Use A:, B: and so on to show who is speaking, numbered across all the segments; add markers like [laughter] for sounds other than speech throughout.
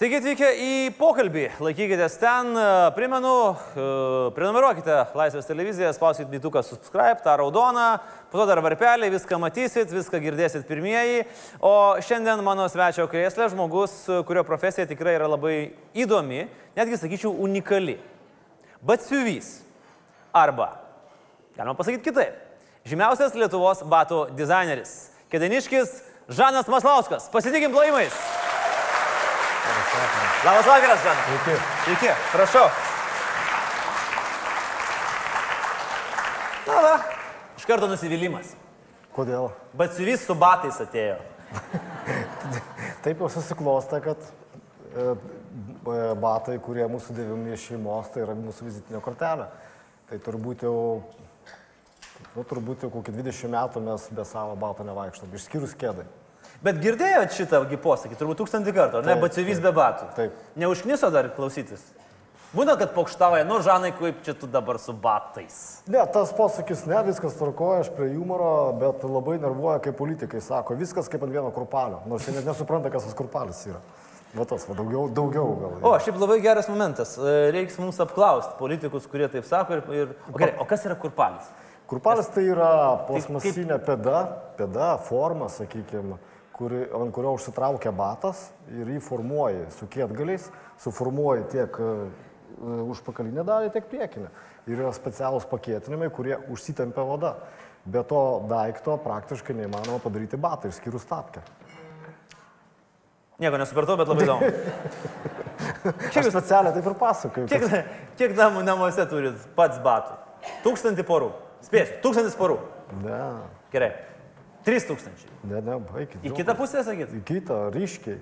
A: Sveiki atvykę į pokalbį, laikykitės ten, primenu, e, prenumeruokite Laisvės televiziją, spauskite mygtuką subscribe, tą raudoną, po to dar varpelį, viską matysit, viską girdėsit pirmieji. O šiandien mano svečio krėslė žmogus, kurio profesija tikrai yra labai įdomi, netgi sakyčiau unikali. Batsiuvys. Arba, galima pasakyti kitaip, žymiausias Lietuvos batų dizaineris. Kedeniškis Žanas Maslauskas. Pasitikim plojimais. Labas vakaras, Žanas.
B: Sveiki.
A: Sveiki, prašau. Na, va, iš karto nusivylimas.
B: Kodėl?
A: Batsiuvys su batais atėjo. [laughs]
B: Taip jau susiklostė, kad e, b- batai, kurie mūsų dėvimi iš šeimos, tai yra mūsų vizitinė kortelė. Tai turbūt jau, nu, turbūt jau kokį 20 metų mes be savo bato nevaikštom, išskyrus kėdai.
A: Bet girdėjot šitą posakį, turbūt tūkstantį kartų, ar ne? Batsiuvys be batų.
B: Taip.
A: Neužkniso dar klausytis. Būna, kad pokštavoja, nu, Žanai, kaip čia tu dabar su batais.
B: Ne, tas posakis, ne, viskas tvarkoja, aš prie humoro, bet labai nervuoja, kaip politikai sako, viskas kaip ant vieno kurpalio, nors jie net nesupranta, kas tas kurpalis yra. Va tas, va daugiau, daugiau gal.
A: O, šiaip labai geras momentas. E, Reiks mums apklausti politikus, kurie taip sako. Ir, ir... O, gerai, o kas yra kurpalis?
B: Kurpalis tai yra plasmasinė pėda, pėda, forma, sakykime, kuri, ant kurio užsitraukia batas ir jį formuoji su kietgaliais, suformuoji tiek e, užpakalinę dalį, tiek priekinę. Ir yra specialūs pakėtinimai, kurie užsitempia oda. Be to daikto praktiškai neįmanoma padaryti batą, išskyrus tapkę.
A: Nieko nesupratau, bet labai įdomu. [laughs]
B: Aš specialiai taip ir pasakoju.
A: Kiek,
B: kad- [laughs]
A: kiek namų namuose turit pats batų? Tūkstantį porų. Spėsiu, tūkstantis porų.
B: Ne,
A: Gerai. Trys tūkstančiai.
B: ne, ne, baigit.
A: Į kitą pusę sakyt?
B: Į kitą, ryškiai.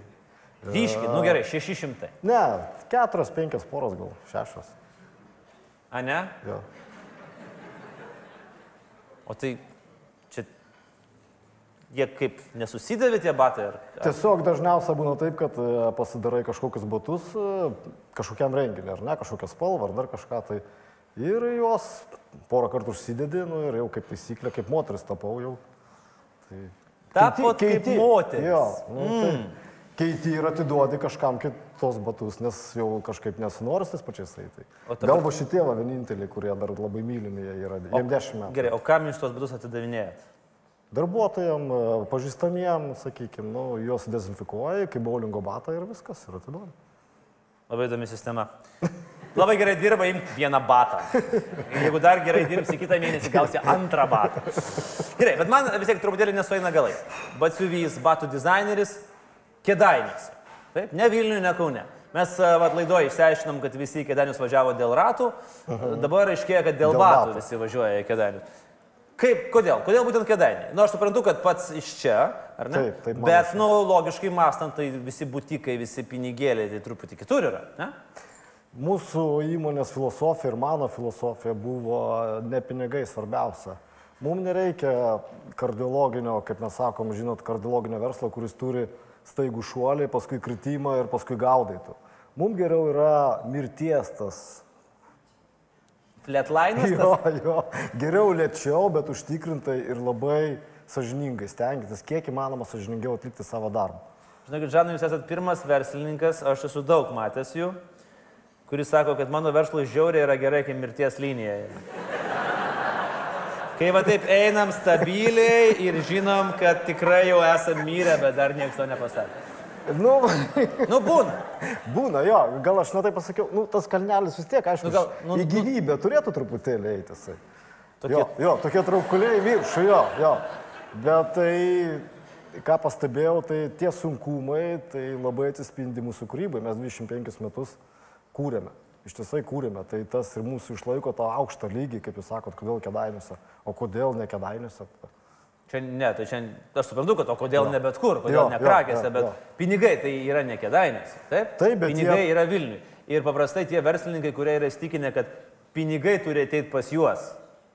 A: Ryškiai, nu gerai, šeši šimtai.
B: Ne, keturios, penkios poros gal, šešios.
A: A ne?
B: Jo.
A: O tai čia jie kaip nesusidavė tie batai? Ar...
B: Tiesiog dažniausiai būna taip, kad e, pasidarai kažkokius batus e, kažkokiam renginiui, ar ne, kažkokią spalvą, ar dar kažką tai. Ir juos porą kartų užsidedi, nu ir jau kaip taisyklė, kaip moteris tapau jau. Tai...
A: Tapot kaip moteris.
B: Jo, nu, mm. tai keiti ir atiduodi kažkam kitos batus, nes jau kažkaip nesinoris tais pačiais eitai. Galbūt šitie va vieninteliai, kurie dar labai mylimi jie yra, jiems dešimt metų.
A: Gerai, o kam jūs tos batus atidavinėjat?
B: Darbuotojam, e, pažįstamiem, sakykime, nu, juos dezinfikuoji, kaip baulingo batą ir viskas, ir atiduodi.
A: Labai įdomi sistema. [laughs] Labai gerai dirba, imk vieną batą. Jeigu dar gerai dirbsi, kitą mėnesį gausi antrą batą. Gerai, bet man vis tiek truputėlį nesueina galai. Batsiuvys, batų dizaineris, kėdainius. Taip, ne Vilniuje, ne Kaune. Mes a, vat, laidoje išsiaiškinom, kad visi į kėdainius važiavo dėl ratų, dabar aiškėja, kad dėl,
B: Dėl
A: batų,
B: batų.
A: visi važiuoja į kėdainius. Kaip, kodėl? Kodėl būtent kėdainiai? Na, nu, aš suprantu, kad pats iš čia, ar ne?
B: Taip, taip,
A: Bet, nu, logiškai mąstant, tai visi butikai, visi pinigėliai, tai truputį kitur yra, ne?
B: Mūsų įmonės filosofija ir mano filosofija buvo ne pinigai svarbiausia. Mums nereikia kardiologinio, kaip mes sakom, žinot, kardiologinio verslo, kuris turi staigų šuolį, paskui kritimą ir paskui gaudaitų. Mums geriau yra mirties tas.
A: Flatlainas. [laughs]
B: Jo, jo, geriau lėčiau, bet užtikrintai ir labai sažiningai stengiantis, kiek įmanoma sažiningiau atlikti savo darbą.
A: Žinokit, Žanai, jūs esate pirmas verslininkas, aš esu daug matęs jų, kuris sako, kad mano verslui žiauriai yra gerai, kai mirties linija. Kai va taip einam stabiliai ir žinom, kad tikrai jau esam myrę, bet dar niekas to nepasakė.
B: Nu,
A: Nu, būna.
B: būna, jo, gal aš netai pasakiau, nu, tas kalnelis vis tiek, aišku,
A: Nu, gal- nu,
B: į
A: nu-
B: gyvybę turėtų truputėlį eiti.
A: Tokie-
B: Jo, jo, tokie traukuliai viršų, jo, jo. Bet tai, ką pastebėjau, tai tie sunkumai, tai labai atsispindi mūsų kūrybai. Mes 25 metus kūrėme. Iš tiesai kūrėme, tai tas ir mūsų išlaiko tą aukštą lygį, kaip jūs sakot, kodėl kedainiuose, o kodėl ne kedainiuose.
A: Čia ne, tai čia aš suprantu, kad o kodėl
B: Jo.
A: ne bet kur, kodėl
B: Jo,
A: ne
B: jo,
A: krakėse,
B: jo,
A: bet
B: jo.
A: pinigai tai yra ne kėdainės. Taip,
B: Taip, bet
A: pinigai
B: jie-
A: yra Vilniui. Ir paprastai tie verslininkai, kurie yra įstikinę, kad pinigai turi ateiti pas juos,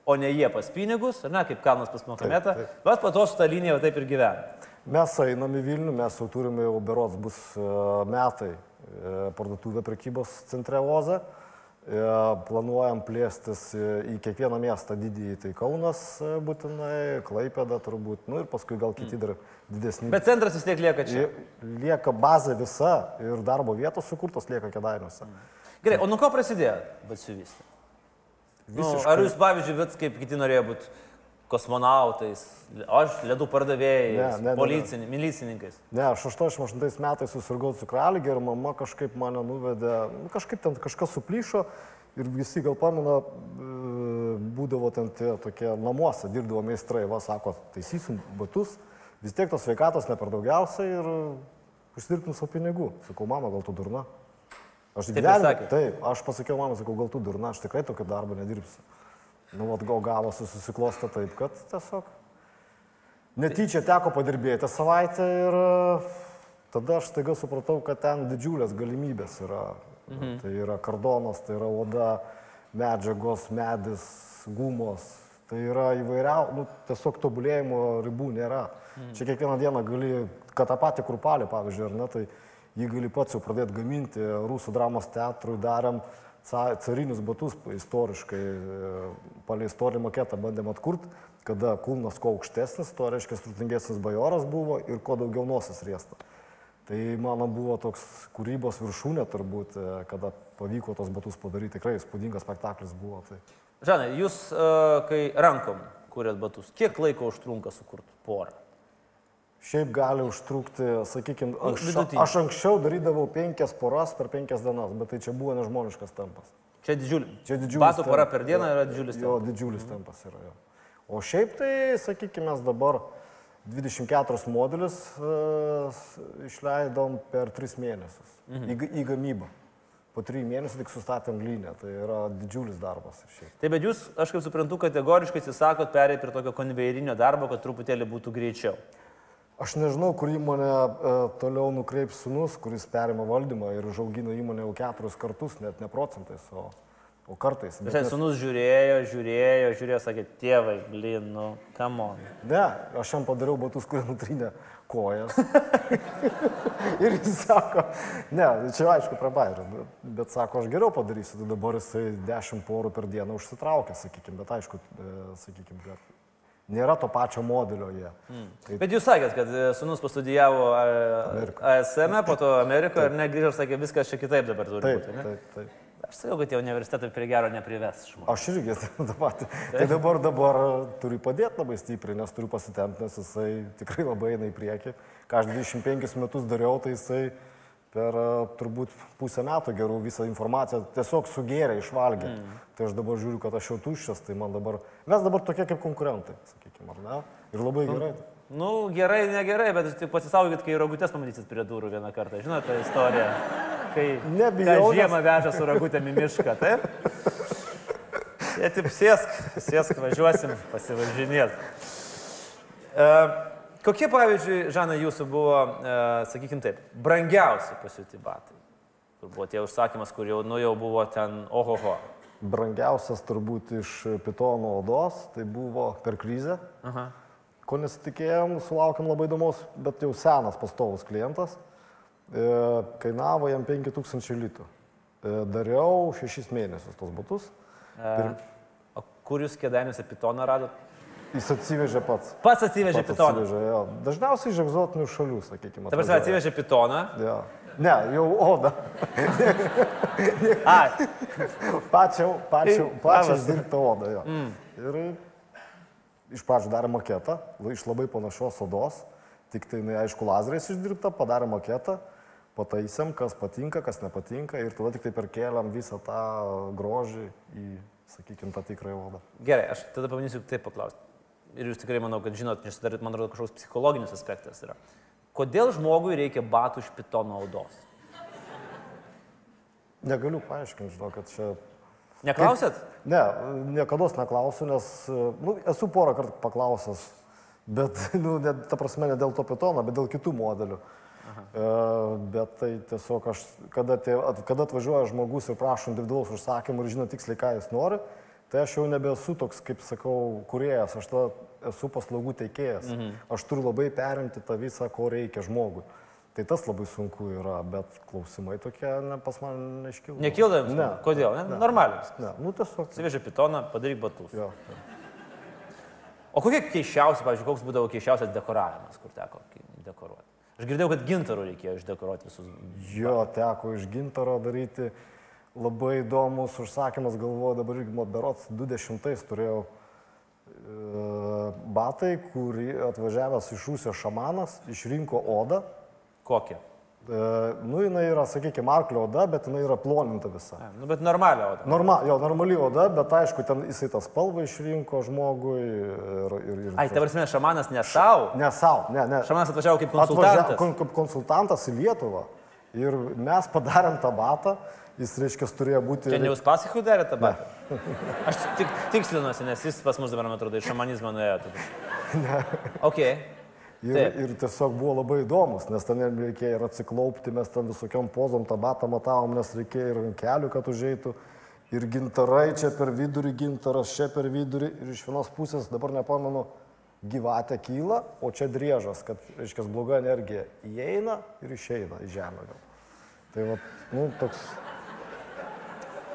A: o ne jie pas pinigus, ar ne, kaip Kalnas pas Mohametą, bet po to su tą liniją va taip ir gyvena.
B: Mes einam į Vilnių, mes jau turime jau berots bus e, metai parduotuvę prekybos centre Oze. Planuojam plėstis į kiekvieną miestą didįjį, tai Kaunas būtinai, Klaipėda turbūt, nu ir paskui gal kiti dar didesni.
A: Bet centras vis tiek lieka čia.
B: Lie- Lieka bazė visa ir darbo vietos sukurtos lieka kėdainiuose.
A: Gerai, o nuo ko prasidėjo batsiuvystė? Nu, ar jūs, pavyzdžiui, vat kaip kiti norėjo būti kosmonautais, aš ledų pardavėjais,
B: Ne, ne, ne, ne.
A: policini- milicininkais?
B: Ne, aš 88 metais susirgau cukraligį ir mama kažkaip mane nuvedė, nu, kažkaip ten kažkas suplyšo ir visi gal pamena, e, būdavo ten tie tokie namuose, dirbdavo meistrai, va, sako, taisysim batus, vis tiek tos sveikatos ne per daugiausiai ir užsidirbtum savo pinigų. Sakau, mama, gal tu durna? Aš
A: Taip
B: gyvenime, taip, aš pasakiau, mama, sakau, gal tu durna, aš tikrai tokio darbo nedirbsiu. Nu, vat gal gavosi susiklosto taip, kad tiesiog Netyčia teko padirbėti savaitę ir tada aš staiga supratau, kad ten didžiulės galimybės yra. Mhm. Tai yra kardonas, tai yra oda, medžiagos, medis, gumos. Tai yra įvairiau, nu, tiesiog tobulėjimo ribų nėra. Mhm. Čia kiekvieną dieną gali, kad tą patį krupalį, pavyzdžiui, ar ne, tai jį gali pats jau pradėti gaminti. Rusų dramos teatrui darėm carinius batus istoriškai, e, palei istorinį maketą bandėm atkurti, kada kulnas kuo aukštesnis, tuo reiškia turtingesnis bajoras buvo ir kuo daugiau nosis riesta. Tai mano buvo toks kūrybos viršūnė turbūt, e, kada pavyko tos batus padaryti, tikrai spūdingas spektaklis buvo. Tai.
A: Žanai, jūs, uh, kai rankom kūrėt batus, kiek laiko užtrunka sukurti porą?
B: Šiaip gali užtrukti, sakykime, aš,
A: vidutinį.
B: aš anksčiau darydavau penkias poras per penkias dienas, bet tai čia buvo nežmoniškas tempas.
A: Čia didžiulis.
B: Čia didžiulis.
A: Batų pora per dieną
B: Jo,
A: yra didžiulis.
B: Jo,
A: tempas.
B: didžiulis tempas yra. Jo. O šiaip tai, sakykime, mes dabar 24 modelius uh, išleidom per 3 mėnesius mhm. į, į gamybą. Po 3 mėnesių tik sustatėm liniją, tai yra didžiulis darbas. Šiaip.
A: Taip, bet jūs, aš kaip suprantu, kategoriškai atsisakot perėti prie tokio konvejerinio darbo, kad truputėlį būtų greičiau.
B: Aš nežinau, kur įmonė uh, toliau nukreips sunus, kuris perima valdymą ir užaugino įmonę jau keturis kartus, net ne procentais, o, o kartais. Bet
A: Visai
B: nes-
A: sunus žiūrėjo, žiūrėjo, žiūrėjo, sakė, tėvai, blin, nu, kamon.
B: Ne, aš jam padariau batus, kurie nutrynė kojas. [laughs] ir jis sako, ne, čia aišku prabairė, bet, bet sako, aš geriau padarysiu, tai dabar jisai 10 porų per dieną užsitraukia, sakykime, bet aišku, e, sakykime, kad nėra to pačio modelio jie. Mm. Tai
A: Bet jūs sakėt, kad e, sunus pastudijavo
B: Amerikoje.
A: ASM, po to Amerikoje ir negrįžo ir sakė, viskas čia kitaip dabar turi
B: taip,
A: būti. Ne?
B: taip, taip.
A: Aš sakiau, kad tie universitetai prie gero neprives žmonių.
B: Aš irgi [laughs] tą patį. Tai dabar, dabar turiu padėti labai stipriai, nes turiu pasitempti, nes jisai tikrai labai eina į priekį. Ką aš 25 metus dariau, tai jisai per a, turbūt pusę metų gerų visą informaciją tiesiog sugėrė, išvalgė. Mm. Tai aš dabar žiūriu, kad aš jau tuščias, tai man dabar... Mes dabar tokie kaip konkurentai, sakykime, ar ne? Ir labai gerai.
A: Nu, gerai, negerai, bet tik pasisaugokit, kai ragutės pamatysit prie durų vieną kartą. Žinote tą istoriją? Kai
B: Nebijau,
A: žiemą veža su ragutėm į mišką, taip? Jie taip sėsk, sėsk, važiuosim pasivažinėti. E, kokie, pavyzdžiui, Žana, jūsų buvo, e, sakykime taip, brangiausi pasiūti batai? Buvo tie užsakymas, kur jau, nu, jau buvo ten ohoho.
B: Brangiausias turbūt iš pitono odos, tai buvo per krizę.
A: Aha.
B: Ko nesitikėjom, sulaukėm labai įdomus, bet jau senas pastovus klientas. E, kainavo jam 5000 litų. E, dariau 6 mėnesius tos batus.
A: E, o kur jūs kėdainiuose pitoną radot?
B: Jis atsivežė pats.
A: Pats atsivežė
B: Pats
A: pitoną.
B: atsivežė, jo. Dažniausiai iš egzotinių šalių, sakykime.
A: Ta prasme, atsivežė pitoną.
B: Ja. Ne, jau oda.
A: A,
B: Pačiau, pačiau, pačiau
A: labas.
B: dirbta oda. Jo. Mm. Ir iš pradžių darė maketą, iš labai panašios odos, tik tai, jinai, aišku, lazeriais išdirbta, padarė maketą, pataisėm, kas patinka, kas nepatinka ir tada tik tai perkeliam visą tą grožį į, sakykime, tą tikrąją odą.
A: gerai, aš tada pabandysiu taip paklausti. Ir jūs tikrai manau, kad žinot, nes dar, man atrodo, kažkoks psichologinis aspektas yra. Kodėl žmogui reikia batų iš pitono odos?
B: Negaliu paaiškinti, žinau, kad čia...
A: Neklausėt?
B: Ne, niekada neklausiu, nes nu, esu porą kartų paklausęs, bet, [laughs] nu, ne, ta prasme, ne dėl to pitono, bet dėl kitų modelių. E, bet tai tiesiog aš, kada, tie, kada atvažiuoja žmogus ir prašo individualaus užsakymų ir žino tiksliai, ką jis nori, tai aš jau nebesu toks, kaip sakau, kuriejas, aš tada esu paslaugų teikėjas. Mhm. Aš turiu labai perimti tą visą, ko reikia žmogui. Tai tas labai sunku yra, bet klausimai tokie ne, pas mane neiškilo.
A: Nekilda jums?
B: Ne.
A: Kodėl? Ne? Normaliai. viskas.
B: Ne, nu tiesiog.
A: Atsivežė pitoną, padaryk batus.
B: Jo.
A: O kokie keiščiausi, pavyzdžiui, koks būdavo keiščiausias dekoravimas, kur teko dekoruoti? Aš girdėjau, kad gintarų reikėjo išdekoruoti visus.
B: jo, teko iš gintaro daryti. Labai įdomus užsakymas, galvoju, dabar irgi berots 20-ais turėjau e, batai, kurį atvažiavęs iš Rusijos šamanas išrinko odą.
A: Kokie?
B: E, nu, jinai yra, sakykime, arklio oda, bet jinai yra ploninta visa.
A: Ne, Nu, bet normalią odą.
B: Norma, jo, normali oda, bet aišku, ten jisai tą spalvą išrinko žmogui ir... ir, ir
A: Ai, tavars minė, šamanas ne savo.
B: Ne savo, ne, ne.
A: Šamanas atvažiavo kaip konsultantas.
B: kon- kaip konsultantas į Lietuvą. Ir mes padarėm tą batą, jis, reiškia, turėjo būti...
A: Čia ne jūs pasakų darėte tą batą? [laughs] Aš tik tikslinuosi, nes jis pas mus dabar, man atrodo, iš šamanizmo nuėjo. tada. [laughs] Ok.
B: Ir,
A: Taip.
B: ir tiesiog buvo labai įdomus, nes ten reikėjo ir atsiklaupti, mes ten visokiom pozom tą batą matavom, nes reikėjo ir ant kelių, kad užeitų. Ir gintarai čia per vidurį, gintaras čia per vidurį. Ir iš vienos pusės, dabar nepamenu, gyvatė kyla, o čia driežas, kad, reiškia, bloga energija įeina ir išeina į žemę. Tai va, nu, toks...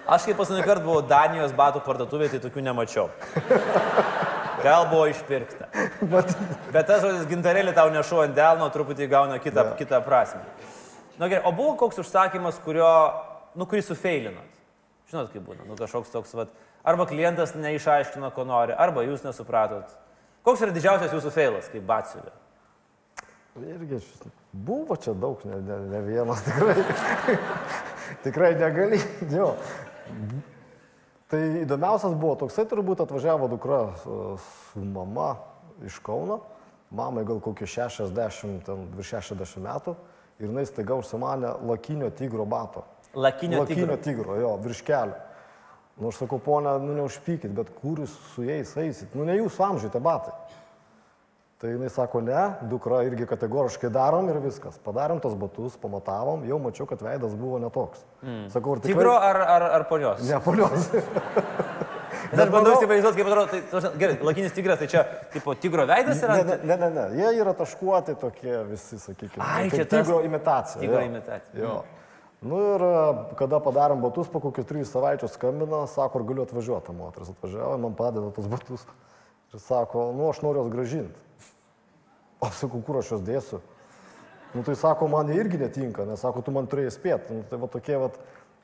A: Aš kaip paskutinį kartą buvau Danijos batų parduotuvėje, tai tokių nemačiau. Gal buvo išpirkta.
B: Bet,
A: Bet tas žodis gintarėlį tau nešu ant delno, truputį gauna kitą, yeah. kitą prasme. Na gerai, o buvo koks užsakymas, kurio, nu, kurį sufeilinot? Žinot, kaip būna, nu kažkoks toks, vat, arba klientas neišaiškino, ko nori, arba jūs nesupratot. Koks yra didžiausias jūsų feilas, kaip batsiuvė?
B: irgi buvo čia daug, ne, ne, ne vienas tikrai. [laughs] tikrai negali. Jo. Tai įdomiausias buvo toksai, turbūt atvažiavo dukra su mama iš Kauno, mamai gal kokie 60, ten virš 60 metų, ir jinai staiga užsimanė lakinio tigro bato.
A: Lakinio
B: Lakinio
A: tigro.
B: tigro, jo, virš kelio. Nu, aš sakau, ponia, nu neužpykit, bet kur jūs su jais eisit? Nu, ne jūsų amžiuje tie batai. Tai jinai sako, ne, dukra irgi kategoriškai darom ir viskas. Padarėm tos batus, pamatavom, jau mačiau, kad veidas buvo netoks. Mm. Sakau, ar tikrai...
A: Tigro ar, ar, ar ponios?
B: Ne, polios.
A: Bet [laughs] [laughs] aš bandau įsivaizduoti, kaip atrodo, tai, gerai, lakinis tigras, tai čia, tipo, tigro veidas yra?
B: Ne, ne, ne, ne, jie yra taškuoti tokie visi, sakykime.
A: Ai, čia tas-
B: tigro imitacija.
A: Tigro
B: jo.
A: imitacija.
B: Jo. Nu ir e, kada padarėm batus, po kokių trijų savaičių skambina, sako, ar galiu atvažiuoti, moteris atvažiavo, man padeda tos batus. Ir sako, nu aš noriu juos gražinti. O sakau, kur aš juos dėsiu? Nu tai sako, man irgi netinka, nes sako, tu man turėjai spėti. Nu, tai va tokie, va,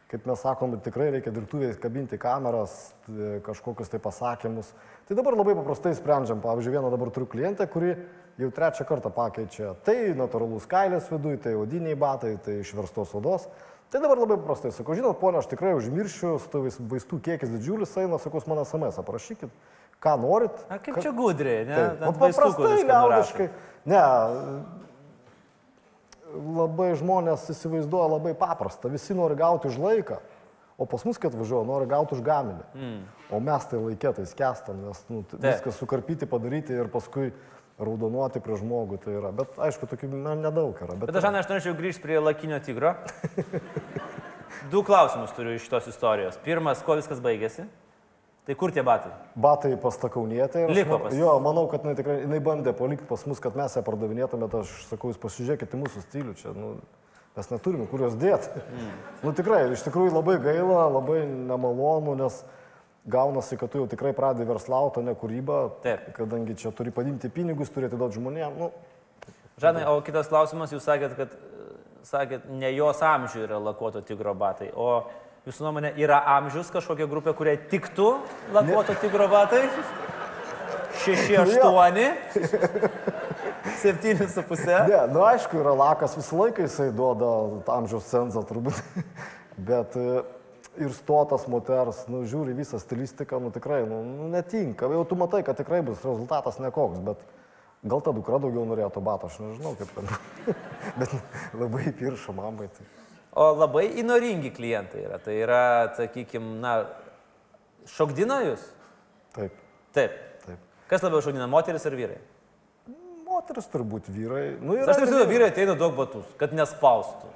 B: kaip mes sakom, tikrai reikia dirbtuvėje kabinti kameras, t- kažkokius tai pasakymus. Tai dabar labai paprastai sprendžiam. Pavyzdžiui, vieną dabar turiu klientę, kuri jau trečią kartą pakeičia. Tai natūralus kailis viduje, tai odiniai batai, tai išverstos odos. Tai dabar labai paprastai sakau, žinot, ponia, aš tikrai užmiršiu, su tais vaistų kiekis didžiulis eina, sakau, jūs man SMS, aprašykit, ką norit.
A: Na, kaip čia gudriai, ne? Vaistukų
B: paprastai, liaudiškai. Ne, labai žmonės įsivaizduoja labai paprasta. Visi nori gauti už laiką, o pas mus, kad važiuoja, nori gauti už gaminį. Mm. O mes tai laikėtai skęstam, nes nu, t-
A: Taip.
B: viską sukarpyti, padaryti ir paskui raudonuoti prie žmogų tai yra. Bet aišku, tokių na, nedaug yra. Bet,
A: Bet aš, aš norėčiau grįžti prie lakinio tigro. [laughs] Du klausimus turiu iš šitos istorijos. Pirmas, kuo viskas baigėsi? Tai kur tie batai?
B: Batai pastakaunietė.
A: Liko pas-
B: Jo, manau, kad jinai tikrai jinai bandė palikti pas mus, kad mes ją pardavinėtume, bet aš sakau, jūs pasižiūrėkite mūsų stilių čia. Nu, mes neturime kur jos dėti. Mm. nu tikrai, iš tikrųjų labai gaila, labai nemalonu, nes gaunasi, kad tu jau tikrai pradedi verslauti, ne kūrybą,
A: Taip.
B: kadangi čia turi padimti pinigus, turi atiduoti žmonėms. Nu,
A: Žanai, o kitas klausimas, jūs sakėt, kad sakėt, ne jos amžių yra lakuoto tigro batai, o jūsų nuomonė yra amžius kažkokia grupė, kuriai tiktų lakuoto tigro batai? 6, 8, 7,5.
B: ne, nu aišku, yra lakas visą laiką, jisai duoda amžiaus cenzą turbūt. [laughs] Bet e, ir stotas moters, nu, žiūri visą stilistiką, nu tikrai, nu, nu, netinka. Jau tu matai, kad tikrai bus rezultatas nekoks, bet gal ta dukra daugiau norėjo to bato, aš nežinau kaip ten. [laughs] bet labai piršo mamai. Tai.
A: O labai įnoringi klientai yra. Tai yra, sakykime, na, šokdina jūs?
B: Taip,
A: Taip.
B: taip.
A: Kas labiau šokdina, moteris ar vyrai?
B: Moteris turbūt vyrai. Nu,
A: Aš taip įsivaizduoju, vyrai ateina daug batus, kad nespaustų.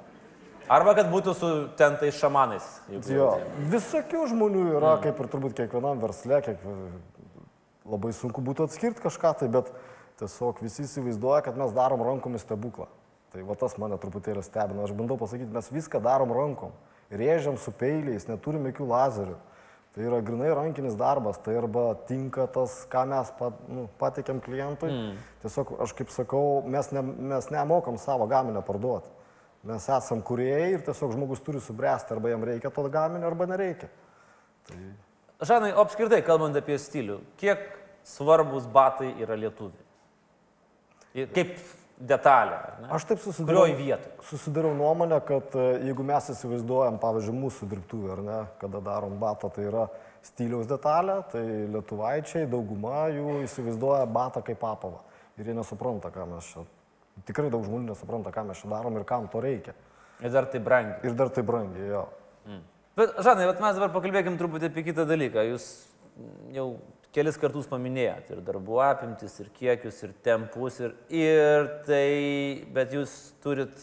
A: Arba kad būtų su ten tais šamanais.
B: Jo, visokių žmonių yra, mm. kaip ir turbūt kiekvienam versle, kiek, labai sunku būtų atskirti kažką tai, bet tiesiog visi įsivaizduoja, kad mes darom rankomis stebuklą. Tai va tas mane truputėlį stebina. Aš bandau pasakyti, mes viską darom rankom. Rėžiam su peiliais, neturim jokių lazerių. Tai yra grinai rankinis darbas, tai arba tinka tas, ką mes pat, nu, patikėm klientui. Mm. Tiesiog, aš kaip sakau, mes, ne, mes nemokam savo gaminio parduoti. Mes esam kuriejai ir tiesiog žmogus turi subręsti, arba jam reikia to gaminio, arba nereikia.
A: Tai... Žanai, apskritai, kalbant apie stilių, kiek svarbus batai yra lietuviai? Kaip detalė.
B: Aš taip susidariau, susidariau nuomonę, kad e, jeigu mes įsivaizduojam, pavyzdžiui, mūsų dirbtuvę, ar ne, kada darom batą, tai yra stiliaus detalė, tai lietuvaičiai dauguma jų įsivaizduoja batą kaip apavą. Ir jie nesupranta, ką mes čia. Tikrai daug žmonių nesupranta, ką mes čia darom ir kam to reikia.
A: Ir dar tai brangiai.
B: Ir dar tai brangiai, jo.
A: Mm. Bet, Žanai, mes dabar pakalbėkim truputį apie kitą dalyką. Jūs jau kelis kartus paminėjot ir darbų apimtis, ir kiekius, ir tempus, ir, ir tai, bet jūs turit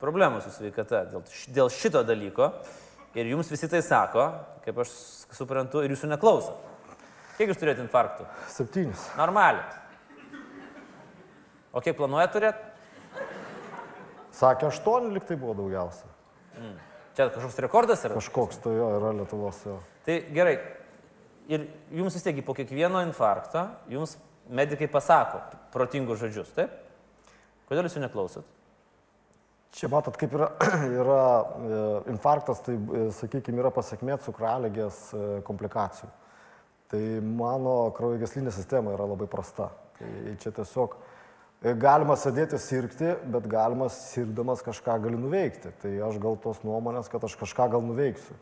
A: problemų su sveikata dėl, dėl šito dalyko ir jums visi tai sako, kaip aš suprantu, ir jūsų neklauso. Kiek jūs turėjote infarktų?
B: Septynis.
A: Normaliai. O kiek planuojate turėti?
B: Sakė, aštuoni liktai buvo daugiausia.
A: Mm. Čia kažkoks rekordas yra?
B: Kažkoks tai jo yra Lietuvos jo.
A: Tai gerai, ir jums vis tiek po kiekvieno infarkto, jums medikai pasako protingus žodžius, taip? Kodėl jūs jų neklausot?
B: Čia matot, kaip yra, [clears throat] yra e, infarktas, tai, e, sakykime, yra pasiekmė cukraligės e, komplikacijų. Tai mano kraujagyslinė sistema yra labai prasta. Tai čia tiesiog galima sėdėti sirgti, bet galima sirgdamas kažką gali nuveikti. Tai aš gal tos nuomonės, kad aš kažką gal nuveiksiu.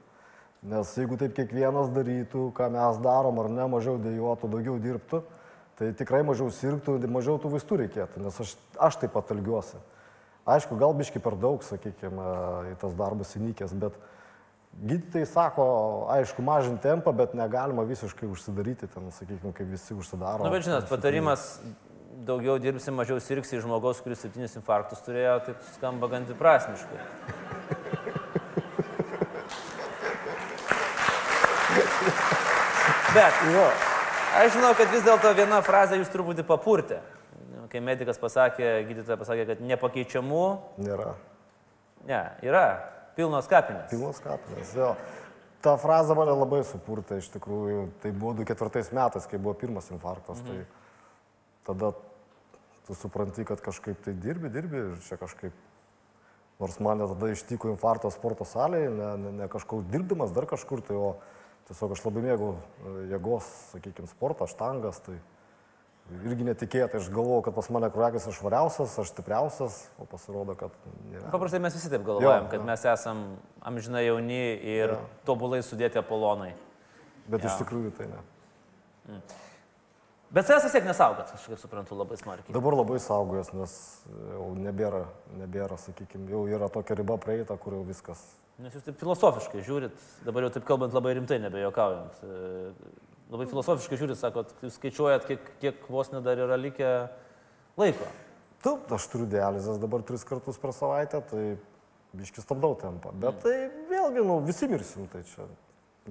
B: Nes jeigu taip kiekvienas darytų, ką mes darom ar ne, mažiau dėjuotų, daugiau dirbtų, tai tikrai mažiau sirgtų, mažiau tų vaistų reikėtų, nes aš, aš taip pat elgiuosi. Aišku, gal biški per daug, sakykime, į tas darbas įnykęs, bet gydytojai sako, aišku, mažinti tempą, bet negalima visiškai užsidaryti ten, sakykime, kaip visi užsidaro.
A: Na, nu, bet žinot, patarimas daugiau dirbsi, mažiau sirgsi žmogaus, kuris septynis infarktus turėjo, taip skamba gan dviprasmiškai. Bet, jo, aš žinau, kad vis dėlto viena frazė jūs truputį papurtė. Kai medikas pasakė, gydytoja pasakė, kad nepakeičiamų.
B: Nėra.
A: Ne, yra. Pilnos kapinės.
B: Pilnos kapinės, jo. Ta frazė mane labai supurtė, iš tikrųjų. Tai buvo 2004 metais, kai buvo pirmas infarktas. Tai mhm. Tai tada tu supranti, kad kažkaip tai dirbi, dirbi ir čia kažkaip Nors mane tada ištiko infarktas sporto salėje, ne, ne, ne kažkur dirbdamas, dar kažkur, tai o tiesiog aš labai mėgau e, jėgos, sakykime, sportą, štangas, tai irgi netikėtai, aš galvojau, kad pas mane kraujagis aš švariausias, aš stipriausias, o pasirodo, kad... Ne.
A: Paprastai mes visi taip galvojam, jo, kad jo. mes esam amžinai jauni ir jo. tobulai sudėti apolonai.
B: Bet jo. iš tikrųjų tai ne.
A: Mm. Bet savęs vis tiek nesaugot, aš kaip suprantu, labai smarkiai.
B: Dabar labai saugojęs, nes jau nebėra, nebėra, sakykime, jau yra tokia riba praeita, kur jau viskas.
A: Nes jūs taip filosofiškai žiūrit, dabar jau taip kalbant labai rimtai, nebejokaujant. E, labai filosofiškai žiūrit, sakot, jūs skaičiuojat, kiek, kiek vos nedar yra likę laiko.
B: Taip, aš turiu dializės dabar tris kartus per savaitę, tai biškis stabdau tempą. Bet mm. tai vėlgi, nu, visi mirsim, tai čia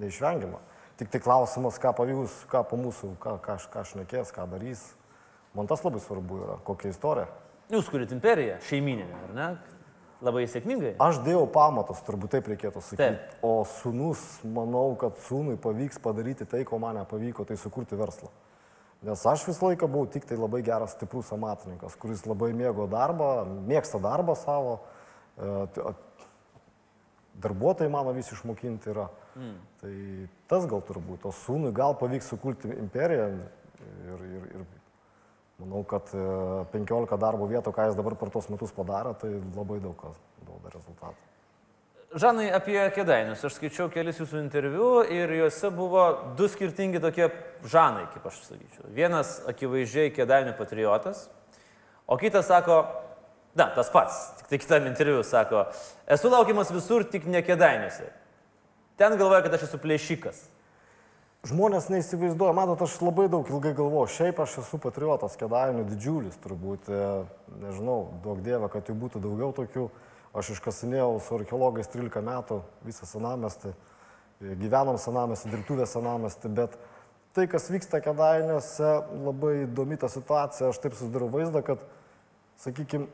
B: neišvengiama. Tik tai klausimas, ką pavyks, ką po mūsų, ką, ką, ką šnekės, ką darys. Man tas labai svarbu yra, kokia istorija.
A: Jūs kuriat imperiją, šeimininę, ar ne? Labai sėkmingai.
B: Aš dėjau pamatus, turbūt taip reikėtų sakyti. Taip. O sunus, manau, kad sūnui pavyks padaryti tai, ko man nepavyko, tai sukurti verslą. Nes aš visą laiką buvau tik tai labai geras, stiprus amatininkas, kuris labai mėgo darbą, mėgsta darbą savo. E, darbuotojai mano visi išmokinti yra. Mm. Tai tas gal turbūt, o sūnui gal pavyks sukurti imperiją ir, ir, ir manau, kad 15 e, darbo vietų, ką jis dabar per tos metus padarė, tai labai daug kas duoda rezultatų.
A: Žanai, apie kėdainius. Aš skaičiau kelis jūsų interviu ir juose buvo du skirtingi tokie žanai, kaip aš sakyčiau. Vienas akivaizdžiai kėdainių patriotas, o kitas sako, na, tas pats, tik tai kitam interviu sako, esu laukiamas visur, tik ne kėdainiuose. Ten galvoja, kad aš esu plėšikas.
B: Žmonės neįsivaizduoja, matot, aš labai daug ilgai galvoju, šiaip aš esu patriotas, kedainių didžiulis, turbūt, e, nežinau, daug dievą, kad jų būtų daugiau tokių. Aš iškasinėjau su archeologais 13 metų visą senamestį, e, gyvenom senamestį, dirbtuvę senamestį, bet tai, kas vyksta kedainiuose, labai įdomi ta situacija, aš taip susidariau vaizdą, kad, sakykime,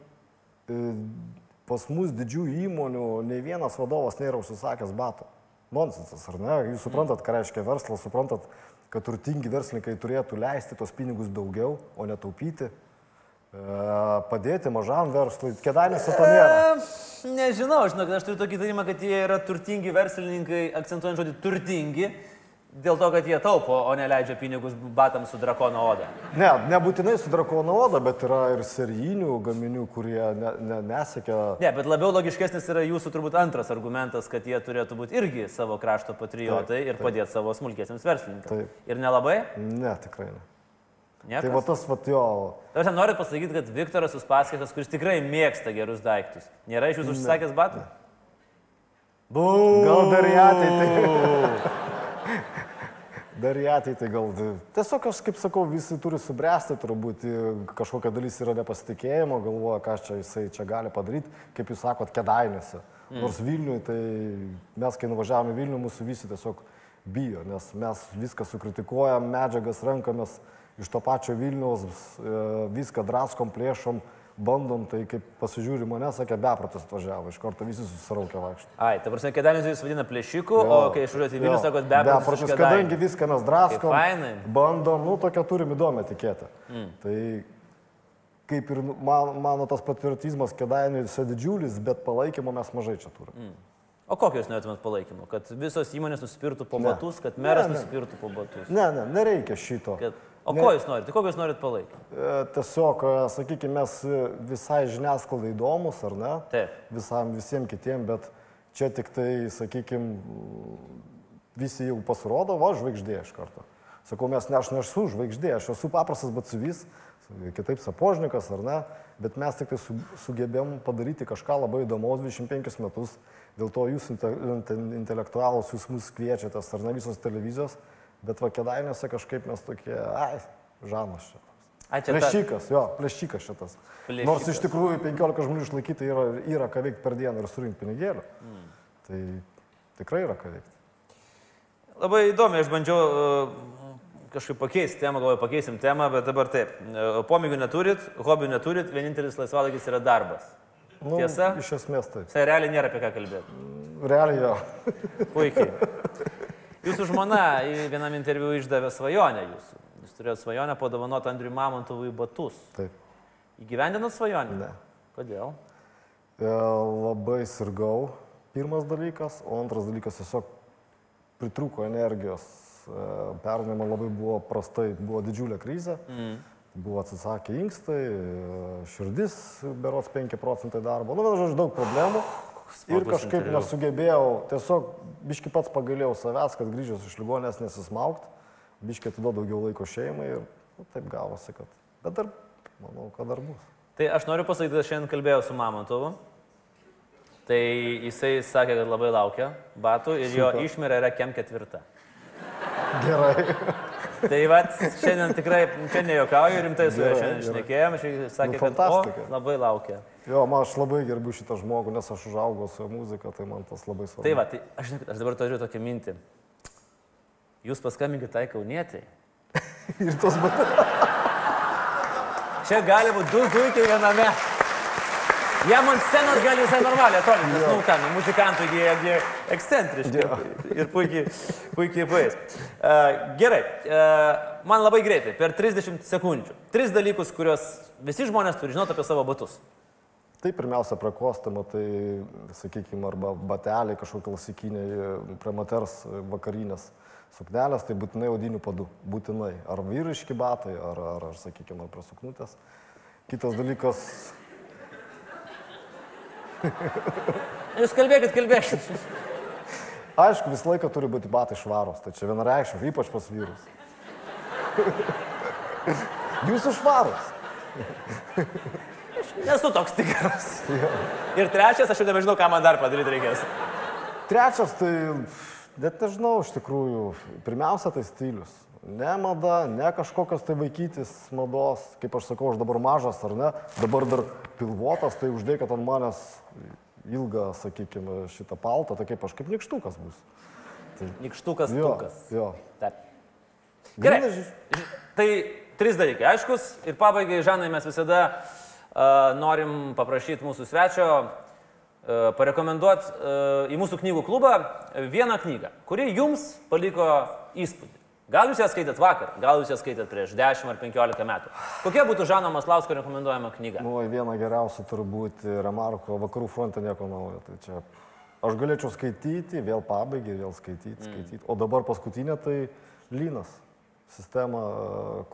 B: pas mus didžiųjų įmonių ne vienas vadovas nėra užsisakęs batų. Nonsensas, ar ne? Jūs suprantat, ką reiškia verslas, suprantat, kad turtingi verslininkai turėtų leisti tos pinigus daugiau, o ne taupyti, e, padėti mažam verslui. Kedanėse to nėra.
A: E, nežinau, žinok, aš turiu tokį įtarimą, kad jie yra turtingi verslininkai, akcentuojant žodį turtingi, dėl to, kad jie taupo, o neleidžia pinigus batams su drakono oda.
B: Ne, nebūtinai su drakono oda, bet yra ir serijinių gaminių, kurie ne, ne, nesiekia.
A: Ne, bet labiau logiškesnis yra jūsų turbūt antras argumentas, kad jie turėtų būti irgi savo krašto patriotai
B: Taip,
A: ir
B: taip.
A: padėti savo smulkėsiams verslininkams.
B: Taip.
A: Ir nelabai?
B: Ne, tikrai ne.
A: Niekas?
B: Tai va tas, va jo,
A: Ar norit pasakyti, kad Viktoras Uspaskikas, kuris tikrai mėgsta gerus daiktus, nėra iš jūsų užsisakęs batų? Bū.
B: gal dar į ateitį. Dar į ateitį gal. Tiesiog aš, kaip sakau, visi turi subręsti, turbūt kažkokia dalis yra nepasitikėjimo, galvoja, ką čia jisai čia gali padaryti, kaip jūs sakot, kedainėse. Mm. Nors Vilniui, tai mes, kai nuvažiavome Vilnių, mūsų visi tiesiog bijo, nes mes viską sukritikuojam, medžiagas renkamės iš to pačio Vilniaus, e, viską draskom, plėšom, bandom, tai kaip pasižiūri mane, sakė, bepratas atvažiavo, iš karto visi susiraukia vaikščioti.
A: Ai, ta prasme, kėdanis jūs vadina plėšiku, o kai išvažiuojate į Vilnių, sakot, be
B: bepratas. Kadangi viską mes draskom, bandom, nu, tokia turim įdomią etiketę. Mm. Tai kaip ir nu, man, mano tas patriotizmas kėdainiui jis didžiulis, bet palaikymo mes mažai čia turime. Mm.
A: O kokio jūs norėtumėt palaikymo? Kad visos įmonės nusipirktų po batus, kad meras
B: Ne, ne.
A: nusipirtų po batus.
B: Ne, ne, nereikia šito.
A: Kad... O
B: Ne.
A: ko jūs norite? Kokio jūs norite palaikymą?
B: E, Tiesiog, e, sakykime, mes visai žiniasklaidai įdomus, ar ne?
A: Taip.
B: Visam, visiems kitiem, bet čia tik tai, sakykime, visi jau pasirodo, va, žvaigždė iš karto. Sakau, mes ne aš nesu žvaigždė, aš esu paprastas batsivys, kitaip sapožnikas, ar ne, bet mes tik tai su, sugebėjom padaryti kažką labai įdomaus 25 metus, dėl to jūs inte, inte, intelektualus, jūs mus kviečiatės, ar ne visos televizijos, bet va kedainėse kažkaip mes tokie, ai, žanas
A: ta...
B: Plėšikas, jo, plėšikas šitas.
A: Plėšikas.
B: Nors iš tikrųjų 15 žmonių išlaikyti yra, yra ką veikti per dieną ir surinkti pinigėlių. Mm. Tai tikrai yra ką veikti.
A: Labai įdomi, aš bandžiau uh, kažkaip pakeisti temą, galvoju, pakeisim temą, bet dabar taip. Uh, Pomėgių neturit, hobių neturit, vienintelis laisvalaikis yra darbas.
B: Nu,
A: Tiesa?
B: Iš esmės taip.
A: Tai realiai nėra apie ką kalbėti.
B: Realiai jo.
A: Puikiai. [laughs] Jūsų žmona vienam interviu išdavė svajonę jūsų. Jūs turėjote svajonę padovanoti Andriui Mamontovui batus.
B: Taip.
A: Įgyvendinot svajonę?
B: Ne.
A: Kodėl?
B: E, labai sirgau, pirmas dalykas, o antras dalykas tiesiog pritruko energijos. E, Pernai man labai buvo prastai, buvo didžiulė krizė. Mm. Buvo atsisakę inkstai, e, širdis berots 5 procentai darbo. Nu, bet žodžiu, daug problemų. Ir kažkaip
A: interviu.
B: nesugebėjau, tiesiog biški pats pagailėjau savęs, kad grįžęs iš ligonės nesismaukt, biški atiduodu daugiau laiko šeimai ir nu, taip gavosi, kad. Bet dar, manau, kad dar bus.
A: Tai aš noriu pasakyti, kad šiandien kalbėjau su Mamontovu. Tai jisai sakė, kad labai laukia batų ir jo
B: Super.
A: išmirė yra kem ketvirta.
B: Gerai.
A: Tai va, šiandien tikrai, čia nejuokauju, rimtai su juo šiandien šnekėjom, jis sakė,
B: Nu,
A: kad o, labai laukia.
B: Jo, man aš labai gerbiu šitą žmogų, nes aš užaugau su jo muzika, tai man tas labai svarbu.
A: Tai va, tai aš, aš dabar turiu tokią mintį. Jūs paskambinkite tai kaunėtai. [laughs]
B: Ir tos batai.
A: Čia gali būti du zuikiai viename. Jam ant scenos gali visai normaliai atrodyti, nes, nu, nu, muzikantų jie, jie ekscentriški
B: Jo.
A: ir puikiai, puikiai pais. Uh, gerai, uh, man labai greitai, per 30 sekundžių. Tris dalykus, kuriuos visi žmonės turi žinoti apie savo batus.
B: Tai pirmiausia, prakostama, tai, sakykime, arba bateliai kažkokie klasikiniai, prie moters vakarinės suknelės, tai būtinai audinių padų. Būtinai. Ar vyriški batai, ar, ar, ar sakykime, ar prie suknutės. Kitas dalykas,
A: Jūs kalbėkit, kalbėkit.
B: aišku, visą laiką turi būti batai švaros, tai čia vienareikšmiai, ypač pas vyrus. Jūsų švaros.
A: Nesu toks tikras. Ir trečias, aš jau nebežinau, ką man dar padaryti reikės.
B: Trečias, tai net nežinau, iš tikrųjų, pirmiausia, tai stilius. Ne mada, ne kažkokios tai vaikytis mados, kaip aš sakau, aš dabar mažas ar ne, dabar dar pilvotas, tai uždėkit ant manęs ilgą, sakykime, šitą paltą, tai kaip aš kaip nikštukas bus.
A: Nikštukas,
B: Jo,
A: tukas.
B: jo.
A: Taip. Gerai.
B: Grynas ži-
A: Ž- Tai trys dalykai, aiškus. Ir pabaigai, Žanai, mes visada norim paprašyti mūsų svečio parekomenduoti į mūsų knygų klubą vieną knygą, kuri jums paliko įspūdį. Gal jūs ją skaitėt vakar, gal jūs ją skaitėt prieš 10 ar 15 metų. Kokia būtų Žano Maslausko rekomenduojama knyga?
B: Nu, viena geriausia turbūt Remarko vakarų fronte nieko naujo. Tai čia aš galėčiau skaityti, vėl pabaigai, vėl skaityti, skaityti. O dabar paskutinė tai Lynas sistemą,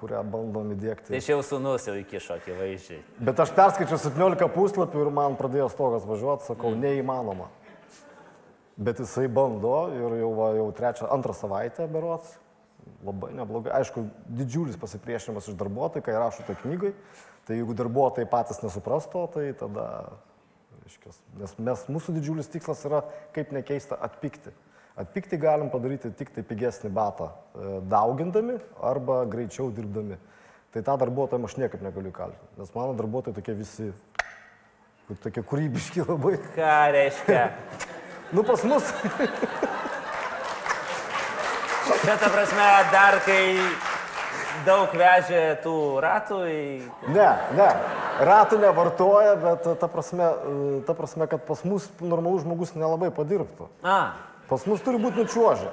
B: kurią bandom įdėkti.
A: Tai čia jau sunus jau įkišo akivaizdžiai.
B: Bet aš perskaičiau 17 puslapių ir man pradėjo stogas važiuoti, sakau, mm. neįmanoma. Bet jisai bando ir jau, va, jau trečią, antrą savaitę berots, labai neblogai. Aišku, didžiulis pasipriešinimas iš darbuotojų, kai rašo tą knygai. Tai jeigu darbuotojai patys nesuprasto, tai tada, reiškia, nes mes, mūsų didžiulis tikslas yra, kaip nekeista, atpikti. Atpikti galim padaryti tik tai pigesnį batą, e, daugindami arba greičiau dirbdami. Tai tą darbuotoją aš niekaip negaliu kaltinti, nes mano darbuotojai tokie visi, tokie kūrybiški labai.
A: Ką reiškia? [laughs]
B: nu pas mus.
A: Čia ta prasme, dar kai daug vežė tų ratų į...
B: Ne, ne, ratų nevartoja, bet ta prasme, ta prasme, kad pas mus normalus žmogus nelabai padirbtų.
A: A.
B: Pas mus turi būti nučiuožę.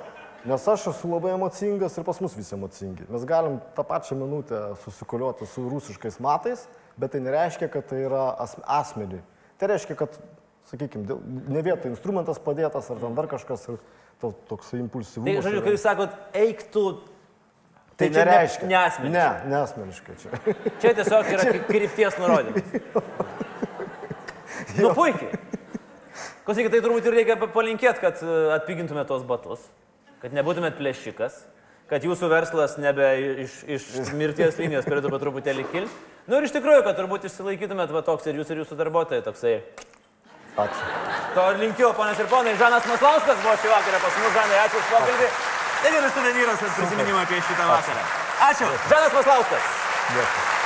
B: Nes aš esu labai emocingas ir pas mus visi emocingi. Mes galim tą pačią minutę susikoliuoti su rusiškais matais, bet tai nereiškia, kad tai yra asmenį. Tai reiškia, kad, sakykime, ne vietoj instrumentas padėtas ar ten dar kažkas. Ir to, toks impulsyvumas.
A: Tai, žodžiu, kai jūs sakot, eik tu.
B: Tai, tai nereiškia.
A: Nesmeniškai.
B: Ne, nesmeniškai čia.
A: Čia tiesiog yra [laughs] krypties nurodymas. [laughs] nu puikiai. Klausykit, tai turbūt ir reikia palinkėti, kad e, atpigintumėt tos batus, kad nebūtumėt plėšikas, kad jūsų verslas nebe iš, iš mirties linijos turėtų po truputėlį kilti. Nu ir iš tikrųjų, kad turbūt išsilaikytumėt va toks ir jūs ir jūsų darbuotojai toksai
B: Ačiū.
A: To linkiu, ponas ir ponai. Žanas Maslauskas buvo šį vakarą pas mus. Žanai, ačiū už pokalbį. Tai geras suvenyras ir prisiminimą apie šitą vakarą. Ačiū. Žanas Maslauskas.
B: Dėkui.